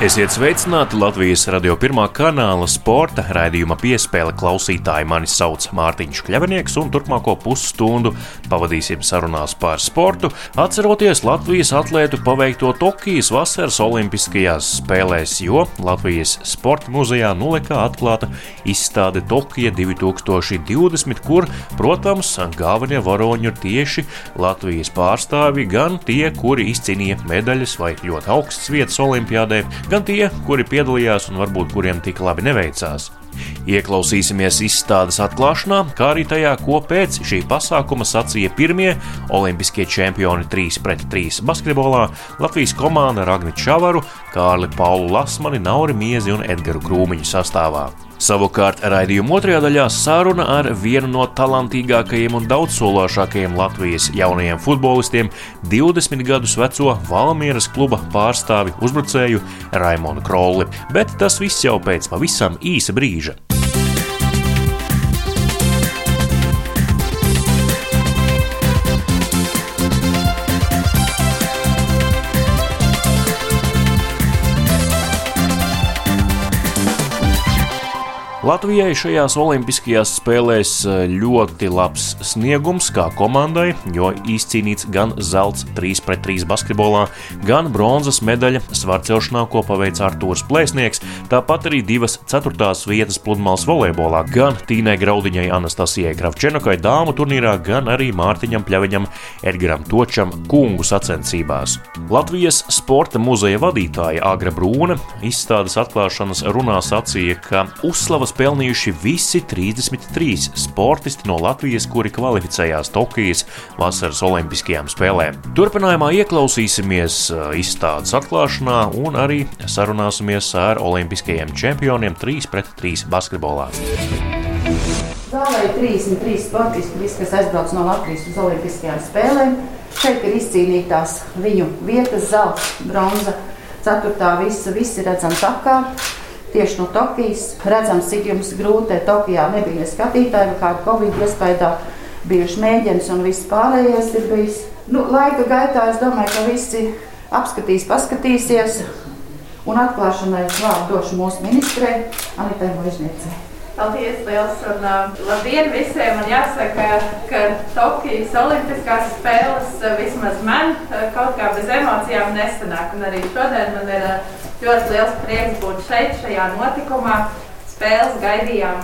Esiet sveicināti Latvijas radio pirmā kanāla sporta raidījuma piespēle klausītāji. Mani sauc Mārtiņš Kļavinieks, un turpmāko pusstundu pavadīsim sarunās par sportu, atceroties Latvijas atlētu paveikto Tokijas vasaras olimpiskajās spēlēs, jo Latvijas sporta muzejā nulekā atklāta izstāde Tokija 2020, kur, protams, galvenie varoņi ir tieši Latvijas pārstāvi, gan tie, kuri izcīnīja medaļas vai ļoti augstas vietas olimpiādē, gan tie, kuri piedalījās un varbūt kuriem tik labi neveicās. Ieklausīsimies izstādes atklāšanā, kā arī tajā, ko pēc šī pasākuma sacīja pirmie olimpiskie čempioni 3 pret 3 basketbolā - Latvijas komanda Ragni Čavaru, Kārli Paulu Lasmani, Nauri Miezi un Edgaru Krūmiņu sastāvā. Savukārt raidījuma otrajā daļā saruna ar vienu no talantīgākajiem un daudzsološākajiem Latvijas jaunajiem futbolistiem, 20 gadus veco Valmieras kluba pārstāvi uzbrucēju Raimonu Krolli. Bet tas viss jau pēc pavisam īsa brīža. Latvijai šajās Olimpiskajās spēlēs eh, ļoti labs sniegums kā komandai, jo izcīnīts gan zelts 3 pret 3 basketbolā, gan bronzas medaļa svarcelšanā, ko paveica Artūrs Plēsnieks, tāpat arī divas ceturtās vietas pludmales volejbolā, gan Tīnai Graudiņai, Anastasijai Kravčenokai dāmu turnīrā, gan arī Mārtiņam Pļaviņam, Edgaram Točam kungu sacensībās. Latvijas sporta muzeja vadītāja Agra Brūne izstādes atklāšanas runā sacīja, ka uzslavas pelnījuši visi 33 sportisti no Latvijas, kuri kvalificējās Tokijas vasaras olimpiskajām spēlēm. Turpinājumā ieklausīsimies uh, izstādes atklāšanā un arī sarunāsimies ar olimpiskajiem čempioniem 3 pret 3 basketbolā. Zālē ir 33 sportisti, visi, kas aizbrauc no Latvijas uz Olimpiskajām spēlēm. Šeit ir izcīnītās viņu vietas, zelta, bronza, ceturtā visa, visi redzam takā tieši no Tokijas. Redzams, cik jums grūti Tokijā nebija ne skatītāji, kāda Covid iespējā bijuši mēģinājums un viss pārējais ir bijis. Nu, laika gaitā es domāju, ka visi apskatīs, paskatīsies. Un atklāšanai vārdu došu mūsu ministrei Anitai Možniecei. Paldies, liels un uh, labdien visiem! Man jāsaka, ka Tokijas Olimpiskās spēles uh, vismaz man uh, kaut kā bez emocijām nesanāk. Un arī šodien man ir uh, Ļoti liels prieks būt šeit, šajā notikumā. Spēles gaidījām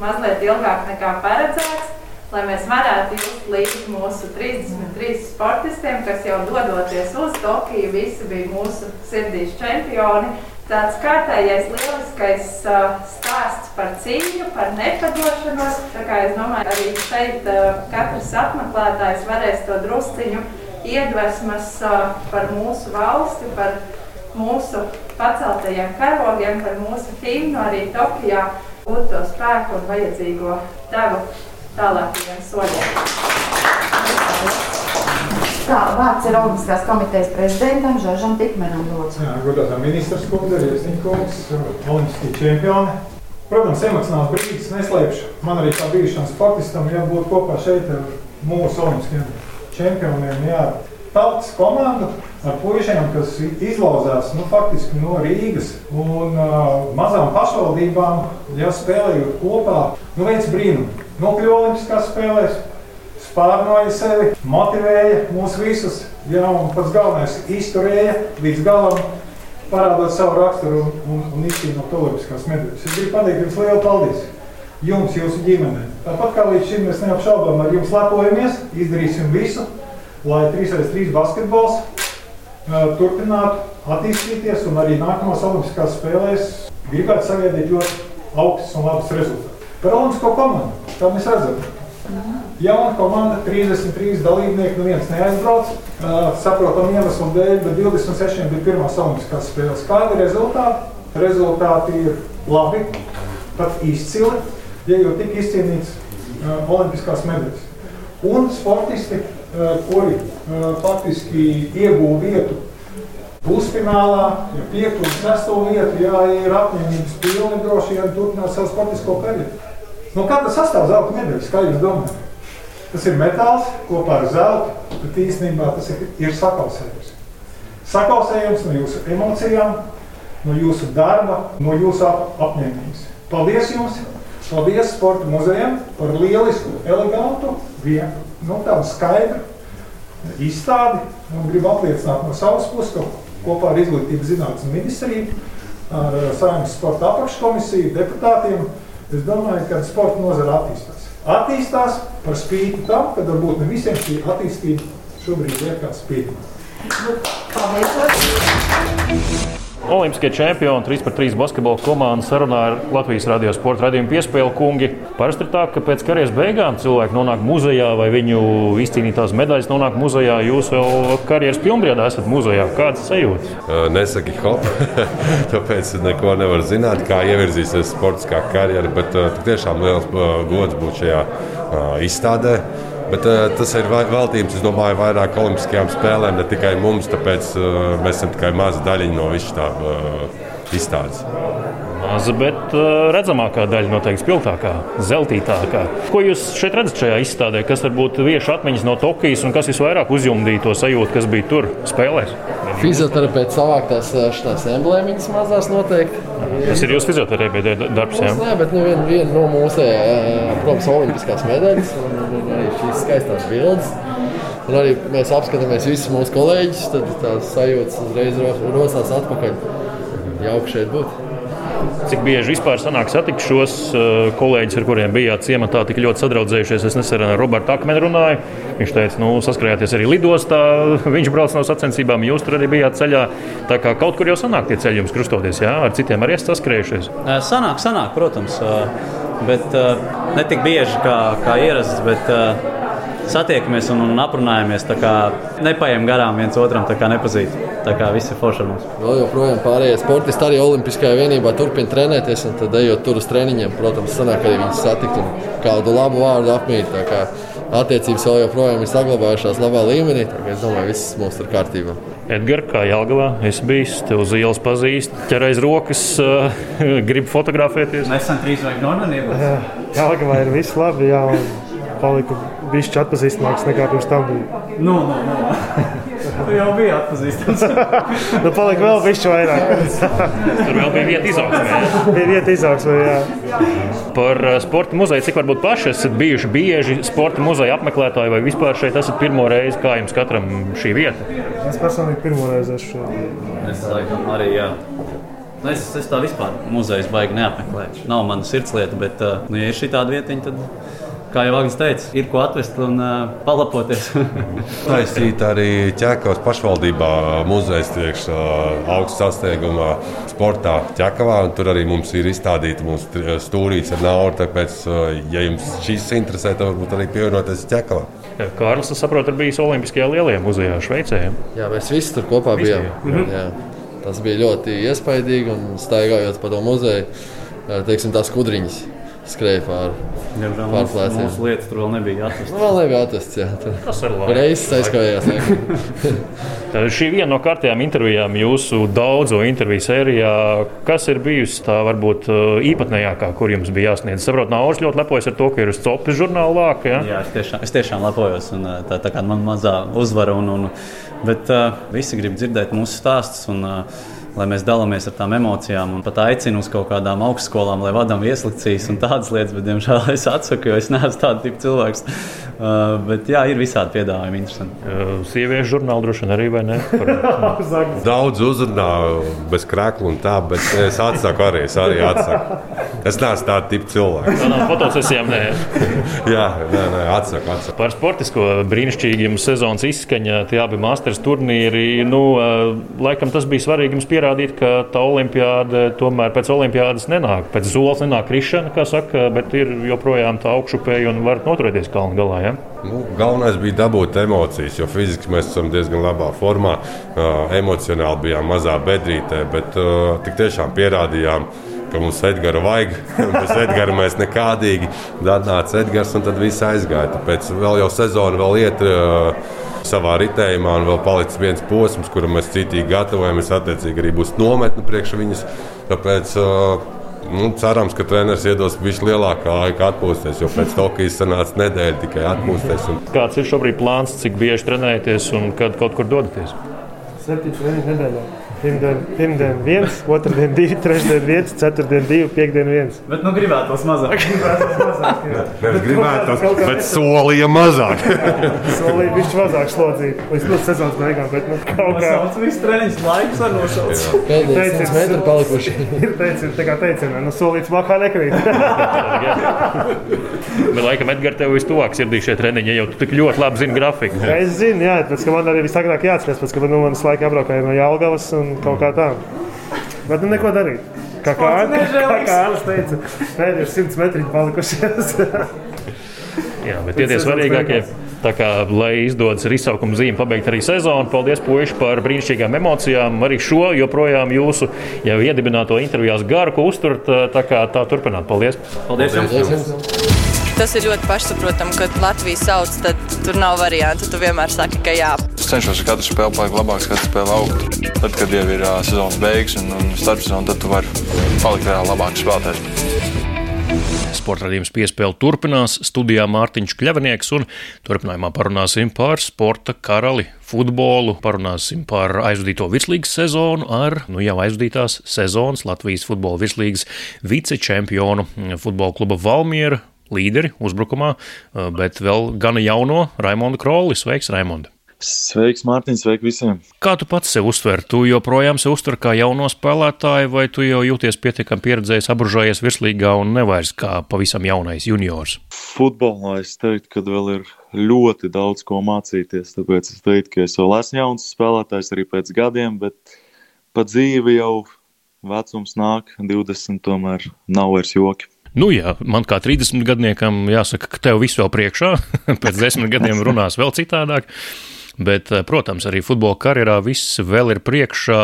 mazliet ilgāk nekā paredzēts, lai mēs varētu just līdzi mūsu 33 sportistiem, kas jau dodoties uz Tokiju, visi bija mūsu sirdīs čempioni. Tāds kārtējais lieliskais uh, stāsts par cīņu, par nepadošanos. Tā kā es domāju, arī šeit uh, katrs apmeklētājs varēs to drusciņu iedvesmas uh, par mūsu valsti, par mūsu paceltajiem karogiem, par mūsu himnu arī Tokijā gūt to spēku un vajadzīgo devu tālākajiem soļiem. Tā, vārds ir Olimpiskās komitejas prezidentam Žažam Tikmenam. Godātā ministrs kundze, Riesniņkungs, olimpiskie čempioni. Protams, emocionāls brīdis neslēpšu. Man arī kā bijušam sportistam jābūt kopā šeit ar mūsu olimpiskiem čempioniem. Jā, tautas komandu ar puišiem, kas izlauzās nu, faktiski no Rīgas un uh, mazām pašvaldībām, ja spēlējot kopā, nu viens brīnums. Nokļuva Olimpiskās spēlēs, spārnoja sevi, motivēja mūs visus, ja un pats galvenais izturēja līdz galam, parādot savu raksturu un, un, un izcīnot Olimpiskās medaļas. Es gribu pateikt jums lielu paldies! Jums, jūsu ģimenei. Tāpat kā līdz šim mēs neapšaubām ar jums lepojamies, izdarīsim visu, lai 3x3 basketbols uh, turpinātu attīstīties un arī nākamās Olimpiskās spēlēs gribētu sagaidīt ļoti augstus un labus rezultātus. Par Olimpisko komandu, kā mēs redzam, jauna komanda, 33 dalībnieki, nu viens neaizbrauc, uh, saprotam iemeslu dēļ, bet 26 bija pirmās Olimpiskās spēles. Kādi ir rezultāti? Rezultāti ir labi, pat izcili, ja jau tika izcīnīts uh, Olimpiskās medaļas. Un sportisti Eh, kuri faktiski ieguva vietu pusfinālā, ja piekto un sesto vietu, jā, ir apņēmības pilni droši vien turpināt savu sportisko karjeru. No kā tas sastāv zelta medaļas, kā jūs domājat? Tas ir metāls kopā ar zeltu, bet īstenībā tas ir, ir sakausējums. Sakausējums no jūsu emocijām, no jūsu darba, no jūsu ap apņēmības. Paldies jums! Paldies sporta muzejam par lielisku, elegantu, vienu, nu, tādu skaidru izstādi. Un gribu apliecināt no savas puses, ka kopā ar Izglītības zinātnes ministriju, ar Saimnes sporta apakškomisiju, deputātiem, es domāju, ka sporta nozara attīstās. Attīstās par spīti tam, ka varbūt ne visiem šī attīstība šobrīd ir kā spīdama. Paldies! Olimpiskie čempioni 3x3 basketbola komanda sarunā ar Latvijas radio sporta radījumu piespēli kungi. Parasti ir tā, ka pēc karjeras beigām cilvēki nonāk muzejā vai viņu izcīnītās medaļas nonāk muzejā. Jūs vēl karjeras pilnbriedā esat muzejā. Kādas sajūtas? Nesaki hop, tāpēc neko nevar zināt, kā ievirzīsies sportiskā karjera, bet tiešām liels gods būt šajā izstādē. Bet, uh, tas ir veltījums, es domāju, vairāk olimpiskajām spēlēm, ne tikai mums, tāpēc uh, mēs esam tikai maza daļiņa no visas tā uh, izstādes. Maza, bet redzamākā daļa noteikti spilgtākā, zeltītākā. Ko jūs šeit redzat šajā izstādē? Kas varbūt vieši atmiņas no Tokijas un kas visvairāk uzjumdīja to sajūtu, kas bija tur spēlēs? Fizioterapeits savāktās šīs emblēmiņas mazās noteikti. Tas ir jūsu fizioterapeita darbs. Jā, Nē, bet nu, viena vien no mūsu, protams, olimpiskās medaļas un, un arī šīs skaistās bildes. Un arī mēs apskatāmies visus mūsu kolēģus, tad tās sajūtas uzreiz rosās atpakaļ. Jauki šeit būt. Cik bieži vispār sanāk satikt šos kolēģus, ar kuriem bijāt ciematā, tik ļoti sadraudzējušies? Es nesen ar Robertu Akmeni runāju. Viņš teica, nu, saskrējāties arī lidostā. Viņš brauc no sacensībām, jūs tur arī bijāt ceļā. Tā kā kaut kur jau sanāk tie ceļi jums krustoties, jā, ar citiem arī esat saskrējušies. Sanāk, sanāk, protams. Bet ne tik bieži kā, kā ierasts. Bet, Satiekamies un, un aprunājamies. Nepaiem garām viens otram, tā kā nepazīst. Tā kā viss ir forši ar mums. Vēl joprojām pārējie sportisti arī Olimpiskajā vienībā turpina trenēties. Tad, ejot tur uz treniņiem, protams, sanāk arī viņus satikt un kādu labu vārdu apmīt. Attiecības vēl joprojām ir saglabājušās labā līmenī. Es domāju, viss mums ir kārtībā. Edgars, kā Jālgavā, es biju te uz ielas pazīst, ķerais rokas, uh, gribu fotografēties. Nesen trīs vai nonākt. Jālgavā ir viss labi, jā, un paliku bišķi atpazīstamāks nekā pirms tam bija. Nu, nu, nu. Tu jau biji atpazīstams. nu, palika vēl bišķi vairāk. Tur vēl bija vieta izaugsmē. bija vieta izaugsmē, jā. Par sporta muzeju, cik varbūt paši esat bijuši bieži sporta muzeja apmeklētāji vai vispār šeit esat pirmo reizi, kā jums katram šī vieta? Es personīgi pirmo reizi esmu šeit. Es laikam arī, jā. Nu, es, es tā vispār muzeja baigi neapmeklēju. Nav mana sirdslieta, bet, nu, ja ir šī tāda vietiņa, tad kā jau Agnēs teica, ir ko atvest un uh, palapoties. Taisīt arī ķekavas pašvaldībā muzeja tiekš uh, augsts sasniegumā sportā ķekavā. Tur arī mums ir izstādīta mūsu stūrītes ar naudu. Tāpēc, uh, ja jums šis interesē, tad varbūt arī pievienoties ķekavā. Kārlis, es saprotu, ir bijis Olimpiskajā lielajā muzejā Šveicē. Jā, mēs visi tur kopā bijām. Mhm. Jā. Tas bija ļoti iespaidīgi un staigājot pa to muzeju, teiksim, tās kudriņas skrēja pāri. Diemžēl mūsu, mūsu lietas tur vēl nebija atrastas. Vēl nebija atrastas, jā. Tur. Tas ir labi. Reizes aizkājās. Šī viena no kārtējām intervijām jūsu daudzo interviju sērijā. Kas ir bijusi tā varbūt īpatnējākā, kur jums bija jāsniedz? Saprotu, Nauris ļoti lepojas ar to, ka ir uz copis žurnāla vāka. Ja? Jā, es tiešām, es tiešām lepojos. Un, tā, tā kā man mazā uzvara, un, un, bet uh, visi grib dzirdēt mūsu stāstus. Un, uh, lai mēs dalāmies ar tām emocijām un pat aicinu uz kaut kādām augstskolām, lai vadām ieslekcijas un tādas lietas, bet, diemžēl, es atsaku, jo es neesmu tāds tips cilvēks. Uh, bet, jā, ir visādi piedāvājumi, interesanti. Uh, sieviešu žurnāli droši vien arī, vai ne? Par... Daudz uzrunā bez krēkla un tā, bet es atsaku arī, es arī atsaku. Es neesmu tāds tips cilvēks. Tā nav fotosesijām, nē. jā, nē, nē, atsaku, atsaku. Par sportisko brīnišķīgi jums sezonas izskaņa, tie abi masters turnīri, nu, laikam tas bija svarīgi jums pierādīt pierādīt, ka tā olimpiāda tomēr pēc olimpiādas nenāk. Pēc zoles nenāk krišana, kā saka, bet ir joprojām tā augšupēja un var noturēties kalnu galā. Ja? Nu, galvenais bija dabūt emocijas, jo fiziski mēs esam diezgan labā formā. Uh, emocionāli bijām mazā bedrītē, bet uh, tik tiešām pierādījām, ka mums Edgara vajag. Bez Edgara mēs nekādīgi. Tad nāca Edgars un tad viss aizgāja. Tāpēc vēl jau sezona vēl iet. Uh, savā ritējumā, un vēl palicis viens posms, kuram mēs citīgi gatavojamies. Attiecīgi arī būs nometne priekš viņas. Tāpēc, Nu, cerams, ka treneris iedos visu lielākā laika atpūsties, jo pēc Tokijas sanāca nedēļa tikai atpūsties. Un... Kāds ir šobrīd plāns, cik bieži trenējaties un kad kaut kur dodaties? Septiņas reizes nedēļā. Pirmdien, pirmdien viens, otrdien divi, trešdien viens, ceturtdien divi, piekdien viens. Bet nu gribētos mazāk. Gribētos mazāk, jā. Gribētu kaut kā- bet solīja mazāk. Solīja viņš mazāk slodzīt līdz nu, sezonas beigām, bet nu, kaut kā. Sauc visu treniņu laiku var nosaukt. Pēdējais 100 metri palikuši. Ir teiciens, tā kā teicienā, nu solīts makā nekrīt. Bet, laikam, Edgars, tev vistuvāk sirdī šie treniņi, ja jau tu tik ļoti labi zini grafiku. es zinu, jā, tāpēc, ka man arī visagrāk jāatcerās, pēc, ka nu, manas laika apbraukāja no Jālgavas un kaut kā tā. Bet nu neko darīt. Kā kā kā Kārlis teica, pēdējos 100 metriņi palikušies. Jā, bet tie ir svarīgākie. Tā kā, lai izdodas ar izsaukumu zīmi pabeigt arī sezonu, paldies puiši par brīnišķīgām emocijām. Arī šo joprojām jūsu jau iedibināto intervijās garu, uzturat. Tā kā tā turpināt. Paldies! Paldies! jums. Tas ir ļoti pašsaprotami, kad Latvijas sauc, tad tur nav variantu. Tu vienmēr saki, ka jā. Es cenšos ar katru spēli palikt labāks, katru spēli augt. Tad, kad jau ir uh, sezonas beigas un, un starpsezona, tad tu vari palikt vēl labāks spēlētājs. Sporta radījums piespēle turpinās. Studijā Mārtiņš Kļavnieks un turpinājumā parunāsim par sporta karali, futbolu. Parunāsim par aizvadīto virslīgas sezonu ar nu, jau aizvadītās sezonas Latvijas futbola virslīgas vicečempionu futbola kluba Valmiera līderi uzbrukumā, bet vēl gana jauno Raimondu Kroli. Sveiks, Raimonda! Sveiks, Mārtiņ, sveiki visiem! Kā tu pats sev uztver? Tu joprojām sev uztver kā jauno spēlētāju, vai tu jau jūties pietiekami pieredzējis, apbužājies virslīgā un nevairs kā pavisam jaunais juniors? Futbolā es teiktu, ka vēl ir ļoti daudz ko mācīties. Tāpēc es teiktu, ka es vēl esmu jauns spēlētājs arī pēc gadiem, bet pa dzīvi jau vecums nāk, 20 tomēr nav vairs joki. Nu, jā, man kā 30 gadniekam jāsaka, ka tev viss vēl priekšā. Pēc desmit gadiem runās vēl citādāk. Bet, protams, arī futbola karjerā viss vēl ir priekšā.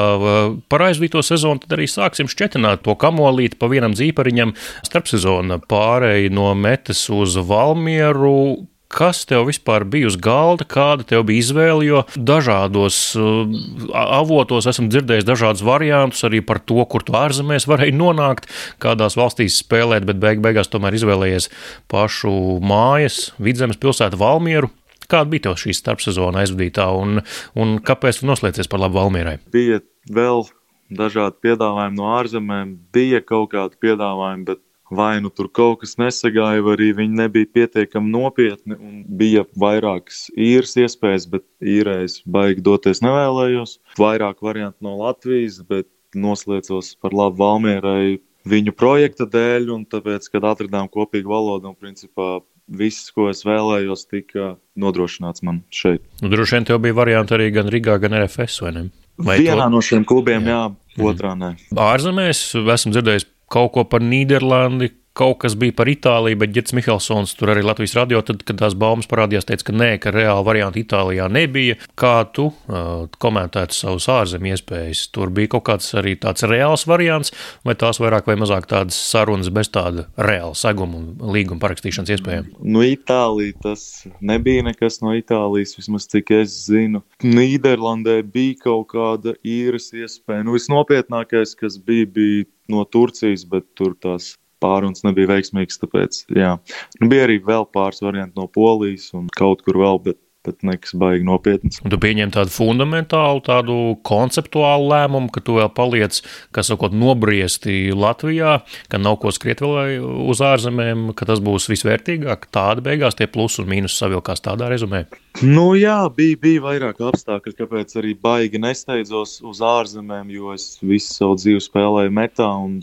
Par aizvīto sezonu tad arī sāksim šķetināt to kamolīti pa vienam dzīpariņam. Starpsezona pārēja no metas uz Valmieru. Kas tev vispār bija uz galda, kāda tev bija izvēle? Jo dažādos uh, avotos esam dzirdējuši dažādus variantus arī par to, kur tu ārzemēs varēji nonākt, kādās valstīs spēlēt, bet beig beigās tomēr izvēlējies pašu mājas, vidzemes pilsētu Valmieru. Kāda bija šī starpsezona aizvadītā un, un kāpēc tu noslēdzies par labu Valmierai? Bija vēl dažādi piedāvājumi no ārzemēm, bija kaut kādi piedāvājumi, bet vai nu tur kaut kas nesagāja, vai arī viņi nebija pietiekami nopietni. Bija vairākas īres iespējas, bet īrēs baigi doties nevēlējos. Vairāk variantu no Latvijas, bet noslēdzos par labu Valmierai viņu projekta dēļ, un tāpēc, kad atradām kopīgu valodu un principā viss, ko es vēlējos, tika nodrošināts man šeit. Nu, droši vien tev bija varianti arī gan Rīgā, gan RFS, vai ne? Vai Vienā to... no šiem klubiem, jā, jā otrā nē. Ārzemēs esmu dzirdējis kaut ko par Nīderlandi, kaut kas bija par Itāliju, bet Girts Mihelsons tur arī Latvijas radio, tad, kad tās baumas parādījās, teica, ka nē, ka reāli varianti Itālijā nebija. Kā tu uh, komentētu savus ārzemju iespējas? Tur bija kaut kāds arī tāds reāls variants, vai tās vairāk vai mazāk tādas sarunas bez tāda reāla seguma un līguma parakstīšanas iespējām? No Itālijas tas nebija nekas no Itālijas, vismaz cik es zinu. Nīderlandē bija kaut kāda īres iespēja. Nu, visnopietnākais, kas bija, bija no Turcijas, bet tur tās pārunas nebija veiksmīgas. Tāpēc, jā. nu, bija arī vēl pāris varianti no Polijas un kaut kur vēl, bet, bet nekas baigi nopietns. Tu pieņem tādu fundamentālu, tādu konceptuālu lēmumu, ka tu vēl paliec, kas sakot, nobriesti Latvijā, ka nav ko skriet vēl uz ārzemēm, ka tas būs visvērtīgāk. Tāda beigās tie plus un mīnus savilkās tādā rezumē. Nu, jā, bija, bija vairāk apstākļu, kāpēc arī baigi nesteidzos uz ārzemēm, jo es visu savu dzīvi spēlēju metā un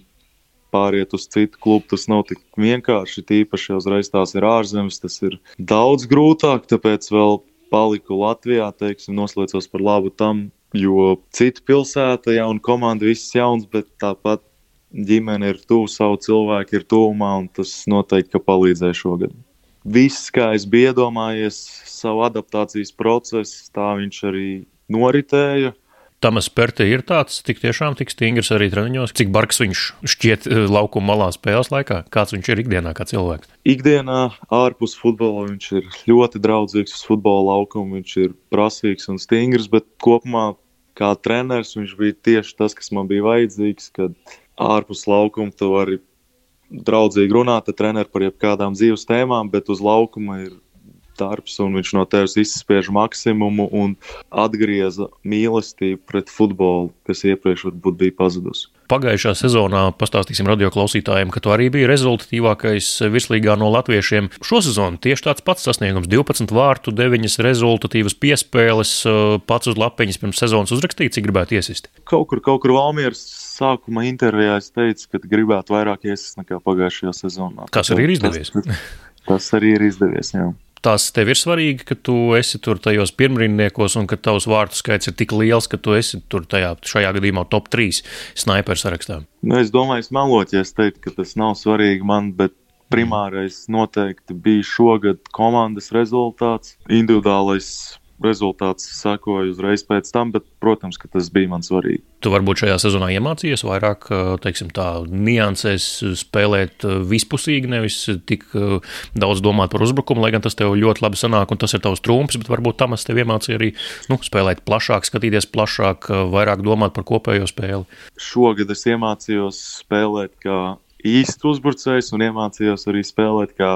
pāriet uz citu klubu. Tas nav tik vienkārši. Tīpaši uzreiz tās ir ārzemes, tas ir daudz grūtāk. Tāpēc vēl paliku Latvijā, teiksim, noslēdzos par labu tam, jo cita pilsēta, jauna komanda, viss jauns, bet tāpat ģimene ir tuvu, savu cilvēku ir tuvumā, un tas noteikti palīdzēja šogad. Viss, kā es biju iedomājies, savu adaptācijas procesu, tā viņš arī noritēja. Tamas Perte ir tāds, tik tiešām tik stingrs arī treniņos, cik bargs viņš šķiet laukuma malā spēles laikā, kāds viņš ir ikdienā kā cilvēks. Ikdienā ārpus futbola viņš ir ļoti draudzīgs uz futbola laukuma, viņš ir prasīgs un stingrs, bet kopumā kā treneris viņš bija tieši tas, kas man bija vajadzīgs, kad ārpus laukuma tu vari draudzīgi runāt ar treneru par jebkādām dzīves tēmām, bet uz laukuma ir darbs, un viņš no tevis izspiež maksimumu un atgrieza mīlestību pret futbolu, kas iepriekš varbūt bija pazudusi. Pagājušā sezonā pastāstīsim radio klausītājiem, ka tu arī biji rezultatīvākais virslīgā no latviešiem. Šo sezonu tieši tāds pats sasniegums - 12 vārtu, 9 rezultatīvas piespēles, pats uz lapiņas pirms sezonas uzrakstīts, cik gribētu iesist. Kaut kur, kaut kur Valmieras sākuma intervijā es teicu, ka gribētu vairāk iesist nekā pagājušajā sezonā. Tas arī ir izdevies. Tas, tas arī ir izdevies, jā tas tev ir svarīgi, ka tu esi tur tajos pirmrindniekos un ka tavs vārtu skaits ir tik liels, ka tu esi tur tajā, šajā gadījumā top 3 sniperu sarakstā? Nu, es domāju, es melotu, ja es teiktu, ka tas nav svarīgi man, bet primārais noteikti bija šogad komandas rezultāts, individuālais rezultāts sekoja uzreiz pēc tam, bet, protams, ka tas bija man svarīgi. Tu varbūt šajā sezonā iemācījies vairāk, teiksim, tā niansēs spēlēt vispusīgi, nevis tik daudz domāt par uzbrukumu, lai gan tas tev ļoti labi sanāk un tas ir tavs trumps, bet varbūt tam es tev iemācīju arī nu, spēlēt plašāk, skatīties plašāk, vairāk domāt par kopējo spēli. Šogad es iemācījos spēlēt kā īsts uzbrucējs un iemācījos arī spēlēt kā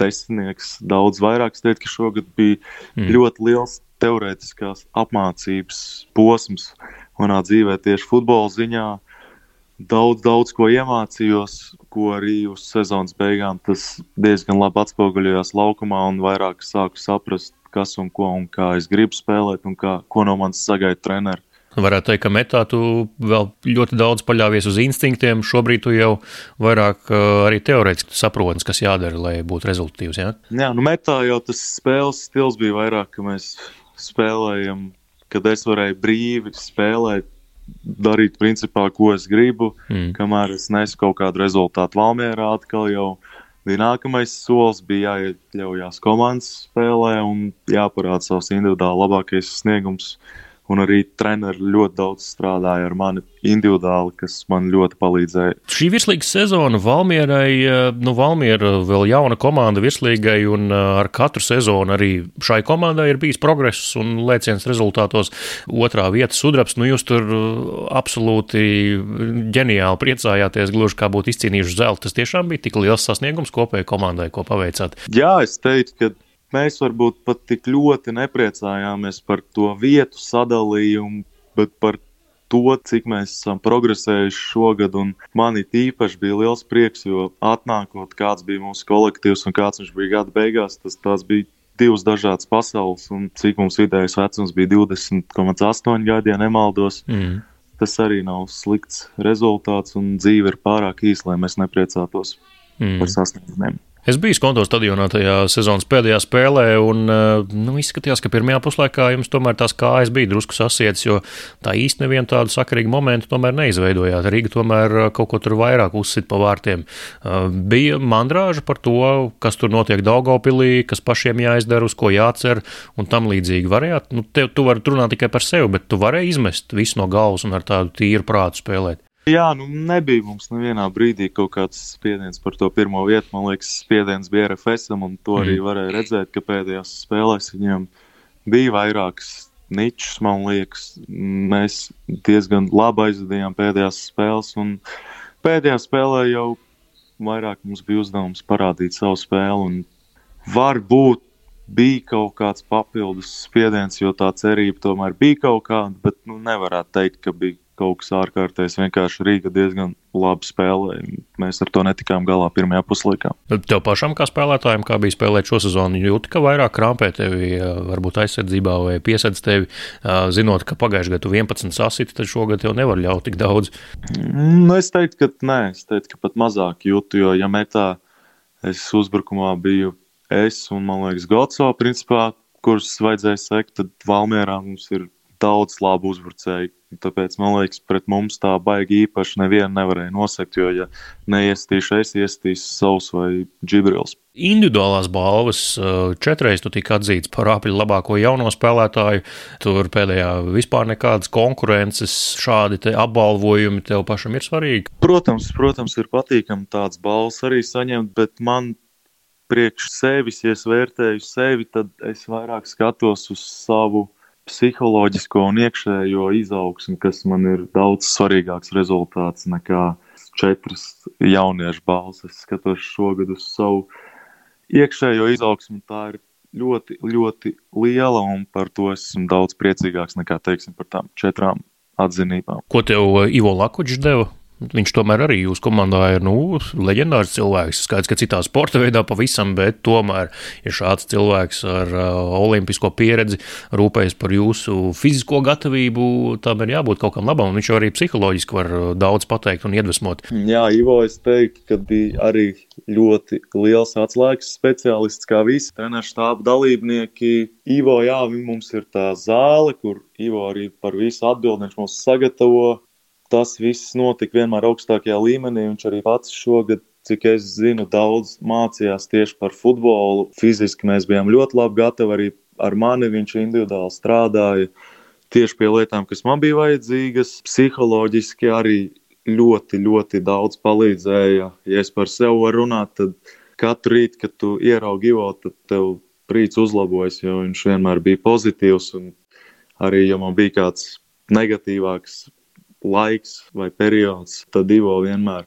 desmitnieks daudz vairāk. Teiktu, ka šogad bija mm. ļoti liels teorētiskās apmācības posms manā dzīvē tieši futbola ziņā. Daudz, daudz ko iemācījos, ko arī uz sezonas beigām tas diezgan labi atspoguļojās laukumā un vairāk sāku saprast, kas un ko un kā es gribu spēlēt un kā, ko no manis sagaida treneris. Varētu teikt, ka metā tu vēl ļoti daudz paļāvies uz instinktiem. Šobrīd tu jau vairāk arī teorētiski saproti, kas jādara, lai būtu rezultātīvs. Ja? Jā, nu metā jau tas spēles stils bija vairāk, ka mēs spēlējam, kad es varēju brīvi spēlēt, darīt principā, ko es gribu, mm. kamēr es nesu kaut kādu rezultātu Valmierā atkal jau. Bija nākamais solis, bija jāiekļaujas komandas spēlē un jāparāda savs individuāli labākais sniegums. Uh, Un arī treneri ļoti daudz strādāja ar mani individuāli, kas man ļoti palīdzēja. Šī virslīgas sezona Valmierai, eh, nu, Valmiera vēl jauna komanda virslīgai, un eh, ar katru sezonu arī šai komandai ir bijis progress un lēciens rezultātos. Otrā vieta sudrabs, nu, jūs tur eh, absolūti ģeniāli priecājāties, gluži kā būtu izcīnījuši zelta. Tas tiešām bija tik liels sasniegums kopējai komandai, ko paveicāt. Jā, es teiktu, ka mēs varbūt pat tik ļoti nepriecājāmies par to vietu sadalījumu, bet par to, cik mēs esam progresējuši šogad. Man īpaši bija liels prieks, jo atnākot, kāds bija mūsu kolektīvs un kāds viņš bija gada beigās, tas, tas bija divas dažādas pasaules. Un cik mums vidējais vecums bija 20,8 gadi, ja nemaldos. Mm. Tas arī nav slikts rezultāts, un dzīve ir pārāk īsa, lai mēs nepriecātos mm. par sasniegumiem. Es biju Skonto stadionā tajā sezonas pēdējā spēlē, un eh, nu, izskatījās, ka pirmajā puslaikā jums tomēr tās kājas bija drusku sasietas, jo tā īsti nevienu tādu sakarīgu momentu tomēr neizveidojāt. Rīga tomēr eh, kaut ko tur vairāk uzsit pa vārtiem. Eh, bija mandrāža par to, kas tur notiek Daugopilī, kas pašiem jāizdara, uz ko jācer un tam līdzīgi. Varējāt, nu, te, tu vari runāt tikai par sevi, bet tu varēji izmest visu no galvas un ar tādu tīru prātu spēlēt. Jā, nu nebija mums nevienā brīdī kaut kāds spiediens par to pirmo vietu. Man liekas, spiediens bija RFSam, un to arī mm. varēja redzēt, ka pēdējās spēlēs viņiem bija vairākas ničs, man liekas. Mēs diezgan labi aizvadījām pēdējās spēles, un pēdējā spēlē jau vairāk mums bija uzdevums parādīt savu spēli. Varbūt bija kaut kāds papildus spiediens, jo tā cerība tomēr bija kaut kāda, bet nu, nevarētu teikt, ka bija kaut kas ārkārtējs. Vienkārši Rīga diezgan labi spēlēja. Mēs ar to netikām galā pirmajā puslaikā. Tev pašam, kā spēlētājam, kā bija spēlēt šo sezonu, jūti, ka vairāk krampē tevi, varbūt aizsardzībā vai piesaistīt tevi, zinot, ka pagājušajā gadā 11 sasita, tad šogad tev nevar ļaut tik daudz? Nu, es teiktu, ka nē, es teiktu, ka pat mazāk jūtu, jo, ja metā es uzbrukumā biju es un, man liekas, Gotso, principā, kurus vajadzēja sekt, tad Valmierā mums ir daudz labu uzbrucēju. Tāpēc man liekas, pret mums tā baigi īpaši nevienu nevarēja nosegt, jo, ja neiestīšu es, iestīšu savus vai džibrils. Individuālās balvas eh, četreiz tu tika atzīts par apli labāko jauno spēlētāju. Tur pēdējā vispār nekādas konkurences, šādi apbalvojumi tev pašam ir svarīgi. Protams, protams, ir patīkami tāds balvas arī saņemt, bet man priekš sevis, ja es vērtēju sevi, tad es vairāk skatos uz savu psiholoģisko un iekšējo izaugsmu, kas man ir daudz svarīgāks rezultāts nekā četras jauniešu balss. Es skatos šogad uz savu iekšējo izaugsmu. Tā ir ļoti, ļoti liela, un par to esmu daudz priecīgāks nekā, teiksim, par tām četrām atzinībām. Ko tev Ivo Lakuģis deva? Viņš tomēr arī jūsu komandā ir nu, leģendārs cilvēks. Skaidrs, ka citā sporta veidā pavisam, bet tomēr, ja šāds cilvēks ar uh, olimpisko pieredzi rūpējas par jūsu fizisko gatavību, tam ir jābūt kaut kam labam. Viņš arī psiholoģiski var uh, daudz pateikt un iedvesmot. Jā, Ivo, es teiktu, ka bija arī ļoti liels atslēgas speciālists, kā visi treneru štābu dalībnieki. Ivo, jā, mums ir tā zāle, kur Ivo arī par visu atbildību mums sagatavo tas viss notika vienmēr augstākajā līmenī. Viņš arī pats šogad, cik es zinu, daudz mācījās tieši par futbolu. Fiziski mēs bijām ļoti labi gatavi, arī ar mani viņš individuāli strādāja tieši pie lietām, kas man bija vajadzīgas. Psiholoģiski arī ļoti, ļoti daudz palīdzēja. Ja es par sevi varu runāt, tad katru rītu, kad tu ieraugi Ivo, tad tev prīts uzlabojas, jo viņš vienmēr bija pozitīvs. Arī, ja man bija kāds negatīvāks laiks vai periods, tad Ivo vienmēr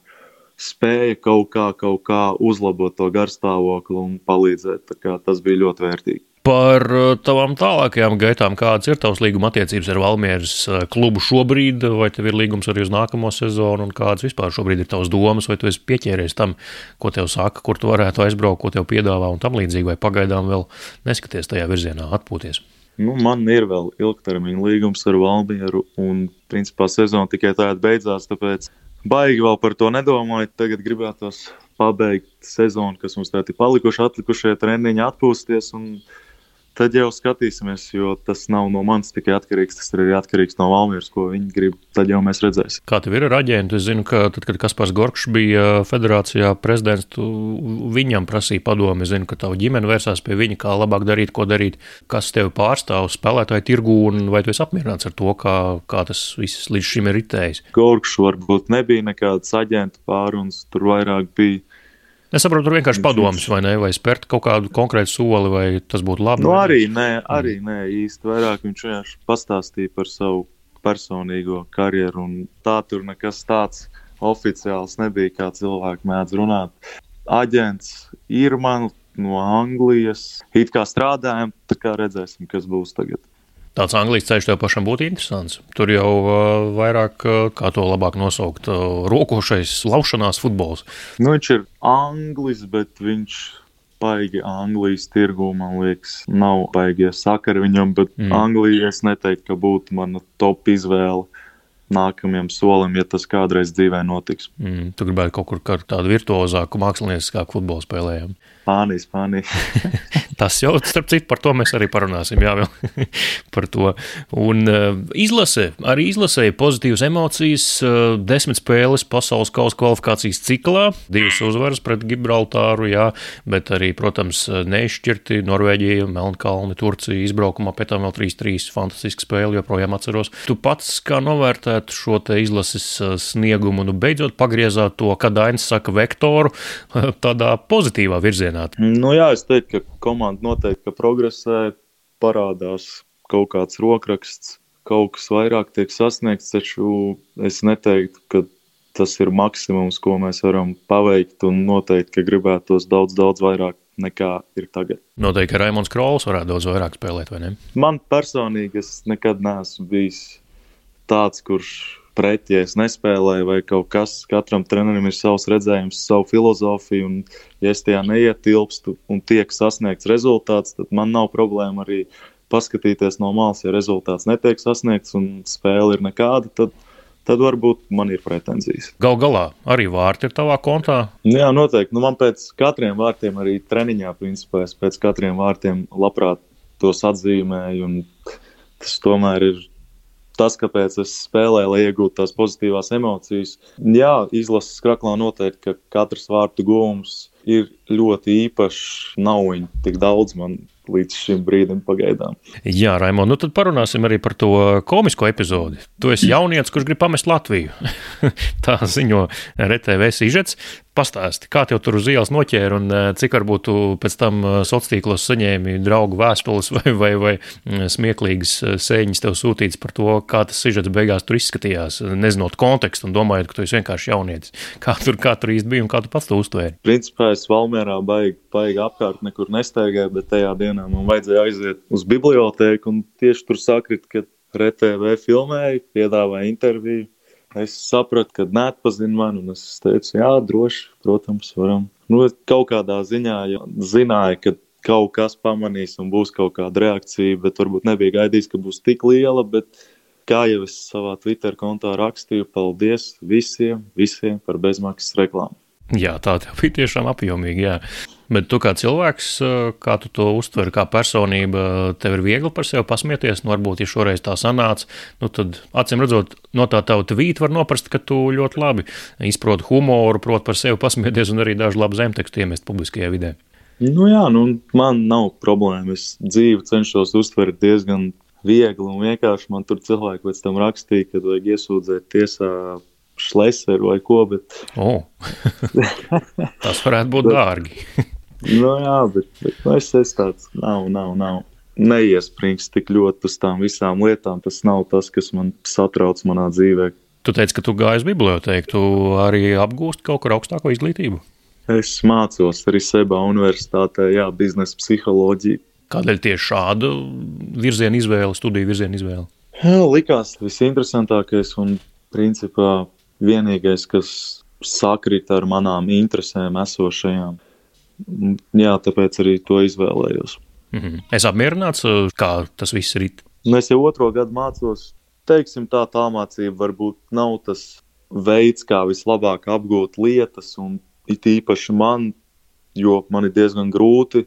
spēja kaut kā, kaut kā uzlabot to garstāvokli un palīdzēt. Tas bija ļoti vērtīgi. Par uh, tavām tālākajām gaitām, kādas ir tavas līguma attiecības ar Valmieras uh, klubu šobrīd, vai tev ir līgums arī uz nākamo sezonu, un kādas vispār šobrīd ir tavas domas, vai tu esi pieķēries tam, ko tev saka, kur tu varētu aizbraukt, ko tev piedāvā un tam līdzīgi, vai pagaidām vēl neskaties tajā virzienā, atpūties? Nu, man ir vēl ilgtermiņa līgums ar Valmieru, un principā sezona tikai tādā beidzās. Tāpēc baigi vēl par to nedomāju. Tagad gribētos pabeigt sezonu, kas mums tā ir palikuši, atlikušie treniņi, atpūsties. Un, uh, Tad jau skatīsimies, jo tas nav no manis tikai atkarīgs. Tas ir arī atkarīgs no Valmīras, ko viņi grib. Tad jau mēs redzēsim. Kā tev ir ar aģentu? Es zinu, ka tad, kad Kaspars Gorkšs bija federācijā prezidents, tu viņam prasīja padomu. Es zinu, ka tava ģimene vērsās pie viņa, kā labāk darīt, ko darīt. Kas tevi pārstāv spēlētāju tirgū, un vai tu esi apmierināts ar to, kā, kā tas viss līdz šim ir ritējis? Gorkšs varbūt nebija nekāds aģentu pārunas, tur vairāk bija Es saprotu, tur vienkārši padomus, vai ne, vai spērt kaut kādu konkrētu soli, vai tas būtu labi. Nu, arī nē, arī nē, īsti vairāk viņš vienkārši pastāstīja par savu personīgo karjeru, un tā tur nekas tāds oficiāls nebija, kā cilvēki mēdz runāt. Aģents ir man no Anglijas, it kā strādājam, tā kā redzēsim, kas būs tagad. Tāds angļu ceļš tev pašam būtu interesants. Tur jau uh, vairāk, uh, kā to labāk nosaukt, uh, rokošais laušanās futbols. Nu, viņš ir anglis, bet viņš baigi Anglijas tirgū, man liekas, nav baigie sakari viņam, bet mm. Anglija es neteiktu, ka būtu mana top izvēle nākamajam solim, ja tas kādreiz dzīvē notiks. Mm, tu gribētu kaut kur tādu virtuozāku, mākslinieciskāku futbolu spēlējumu. Spānija, Spānija. Tas jau, starp citu, par to mēs arī parunāsim. Jā, vēl par to. Un uh, izlase, arī izlasēja pozitīvas emocijas. Uh, desmit spēles pasaules kausa kvalifikācijas ciklā, divas uzvaras pret Gibraltāru, jā, bet arī, protams, neizšķirti Norvēģija, Melnkalni, Turcija izbraukumā, pēc tam vēl 3-3 fantastiska spēle, joprojām atceros. Tu pats kā novērtētu šo te izlases uh, sniegumu, nu beidzot pagriezāt to, kad Dainis saka, vektoru tādā pozitīvā virzienā? Nu jā, es teiktu, ka komanda noteikti progresē, parādās kaut kāds rokraksts, kaut kas vairāk tiek sasniegts, taču es neteiktu, ka tas ir maksimums, ko mēs varam paveikt, un noteikti, ka gribētos daudz, daudz vairāk nekā ir tagad. Noteikti, ka Raimons Krols varētu daudz vairāk spēlēt, vai ne? Man personīgi es nekad neesmu bijis tāds, kurš pret, ja es nespēlēju, vai kaut kas. Katram trenerim ir savs redzējums, savu filozofiju, un, ja es tajā neietilpstu un tiek sasniegts rezultāts, tad man nav problēma arī paskatīties no malas, ja rezultāts netiek sasniegts un spēle ir nekāda. Tad, tad varbūt man ir pretenzijas. Galu galā arī vārti ir tavā kontā? Jā, noteikti. Nu, man pēc katriem vārtiem, arī treniņā, principā, es pēc katriem vārtiem labprāt tos atzīmēju. Tas tomēr ir tas, kāpēc es spēlēju, lai iegūtu tās pozitīvās emocijas. Jā, izlases kraklā noteikti, ka katrs vārtu gūms ir ļoti īpašs. Nav viņa tik daudz man līdz šim brīdim pagaidām. Jā, Raimond, nu tad parunāsim arī par to komisko epizodi. Tu esi jaunietis, kurš grib pamest Latviju. Tā ziņo RTV sižets. Pastāsti, kā tev tur uz ielas noķēra un eh, cik varbūt tu pēc tam eh, sociālos tīklos saņēmi draugu vēstules vai, vai, vai mm, smieklīgas eh, sēņas tev sūtītas par to, kā tas sižets beigās tur izskatījās, nezinot kontekstu un domājot, ka tu esi vienkārši jaunietis. Kā tur, kā tur īsti bija un kā tu pats to uztvēri? Principā es Valmērā baigi, baigi apkārt nekur nestaigāju, bet tajā dienā man vajadzēja aiziet uz bibliotēku, un tieši tur sakrit, ka RTV filmēja, piedāvāja interviju. Es sapratu, ka neatpazinu mani, un es teicu, jā, droši, protams, varam. Nu, kaut kādā ziņā zināju, ka kaut kas pamanīs un būs kaut kāda reakcija, bet varbūt nebija gaidījis, ka būs tik liela. Bet, kā jau es savā Twitter kontā rakstīju, paldies visiem, visiem par bezmaksas reklāmu. Jā, tā bija tiešām apjomīga. Jā. Bet tu kā cilvēks, kā tu to uztver, kā personība, tev ir viegli par sevi pasmieties. Nu, varbūt, ja šoreiz tā sanāca, nu, tad acīm redzot, no tā tava tvīta var noprast, ka tu ļoti labi izproti humoru, proti par sevi pasmieties un arī dažu labu zemtekstu iemest publiskajā vidē. Nu, jā, nu, man nav problēma. Es dzīvi cenšos uztvert diezgan viegli un vienkārši. Man tur cilvēki pēc tam rakstīja, ka vajag iesūdzēt tiesā šleseru vai ko. Bet... Oh. Tas varētu būt dārgi. nu, jā, bet, bet nu, es esmu tāds, nav, nav, nav. Neiesprings tik ļoti uz tām visām lietām. Tas nav tas, kas man satrauc manā dzīvē. Tu teici, ka tu gāji uz bibliotēku, tu arī apgūsti kaut kur augstāko izglītību. Es mācos arī Seba universitātē, jā, biznesa psiholoģiju. Kādēļ tieši šādu virzienu izvēle, studiju virzienu izvēle? Jā, likās visinteresantākais un principā vienīgais, kas sakrīt ar manām interesēm esošajām. Jā, tāpēc arī to izvēlējos. Mm -hmm. Es apmierināts, kā tas viss ir. Nu, es jau otro gadu mācos. Teiksim, tā tā mācība varbūt nav tas veids, kā vislabāk apgūt lietas, un it īpaši man, jo man ir diezgan grūti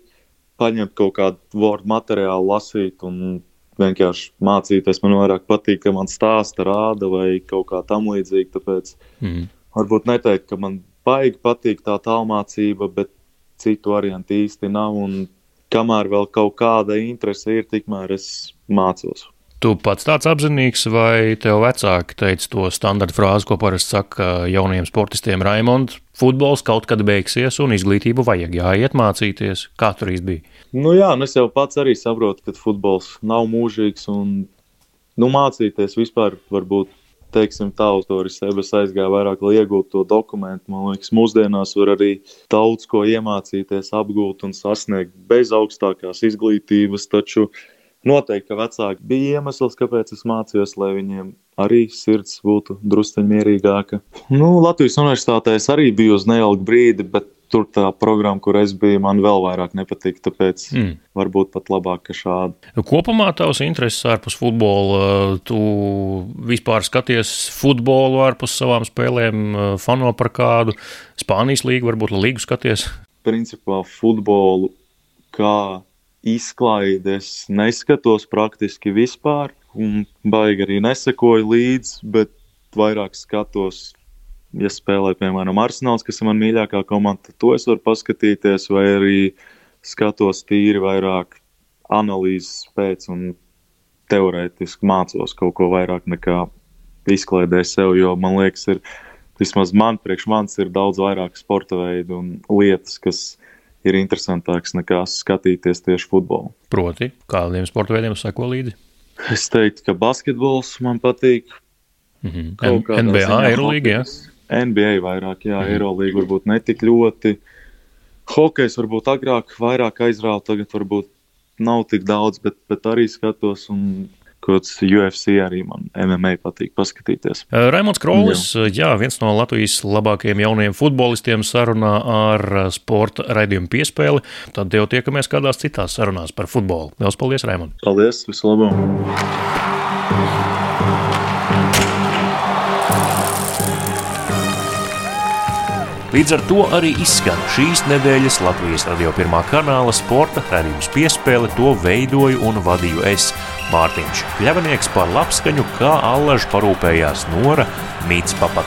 paņemt kaut kādu vārdu materiālu, lasīt un vienkārši mācīties. Man vairāk patīk, ka man stāsta, rāda vai kaut kā tam līdzīga. Tāpēc mm. varbūt neteikt, ka man baigi patīk tā tālmācība, bet citu variantu īsti nav. Un kamēr vēl kaut kāda interese ir, tikmēr es mācos. Tu pats tāds apzinīgs, vai tev vecāki teica to standarta frāzi, ko parasti saka jauniem sportistiem Raimond, futbols kaut kad beigsies un izglītību vajag jāiet mācīties. Kā tur bija? Nu jā, nu es jau pats arī saprotu, ka futbols nav mūžīgs un nu, mācīties vispār varbūt. Teiksim, tā autori sevi aizgāja vairāk, lai iegūtu to dokumentu. Man liekas, mūsdienās var arī daudz ko iemācīties, apgūt un sasniegt bez augstākās izglītības. Taču uh, Noteikti, ka vecāki bija iemesls, kāpēc es mācījos, lai viņiem arī sirds būtu druskuļi mierīgāka. Nu, Latvijas universitātē es arī biju uz neilgu brīdi, bet tur tā programma, kur es biju, man vēl vairāk nepatīk. Tāpēc mm. varbūt pat labāk, ka šādi. Kopumā tavs intereses ārpus futbola, tu vispār skaties futbolu ārpus savām spēlēm, fano par kādu Spānijas līgu, varbūt līgu skaties? Principā futbolu kā izklaides. Neskatos praktiski vispār, un baigi arī nesekoju līdzi, bet vairāk skatos, ja spēlē, piemēram, Arsenāls, kas ir man mīļākā komanda, to es varu paskatīties, vai arī skatos tīri vairāk analīzes pēc un teorētiski mācos kaut ko vairāk nekā izklaidē sev, jo man liekas, ir vismaz man, priekš manis ir daudz vairāk sporta veidu un lietas, kas ir interesantāks nekā skatīties tieši futbolu. Proti, kādiem sporta veidiem sako līdzi? Es teiktu, ka basketbols man patīk. Mm -hmm. NBA, Eirolīga, jā. NBA vairāk, jā, mm -hmm. Eirolīga varbūt netik ļoti. Hokejs varbūt agrāk vairāk aizrāva, tagad varbūt nav tik daudz, bet, bet arī skatos un kāds UFC arī man MMA patīk paskatīties. Raimons Krolis, jā. jā, viens no Latvijas labākajiem jaunajiem futbolistiem sarunā ar sporta raidījumu piespēli. Tad jau tiekamies kādās citās sarunās par futbolu. Lielas paldies, Raimond! Paldies, visu labu! Līdz ar to arī izskan šīs nedēļas Latvijas radio pirmā kanāla sporta raidījums piespēle. To veidoju un vadīju es, Mārtiņš Kļavinieks, par labskaņu, kā allaž parūpējās Nora Mītspapa.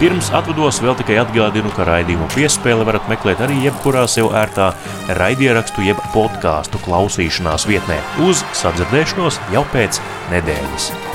Pirms atvados vēl tikai atgādinu, ka raidījumu piespēli varat meklēt arī jebkurā sev ērtā raidierakstu jeb podkāstu klausīšanās vietnē. Uz sadzirdēšanos jau pēc nedēļas!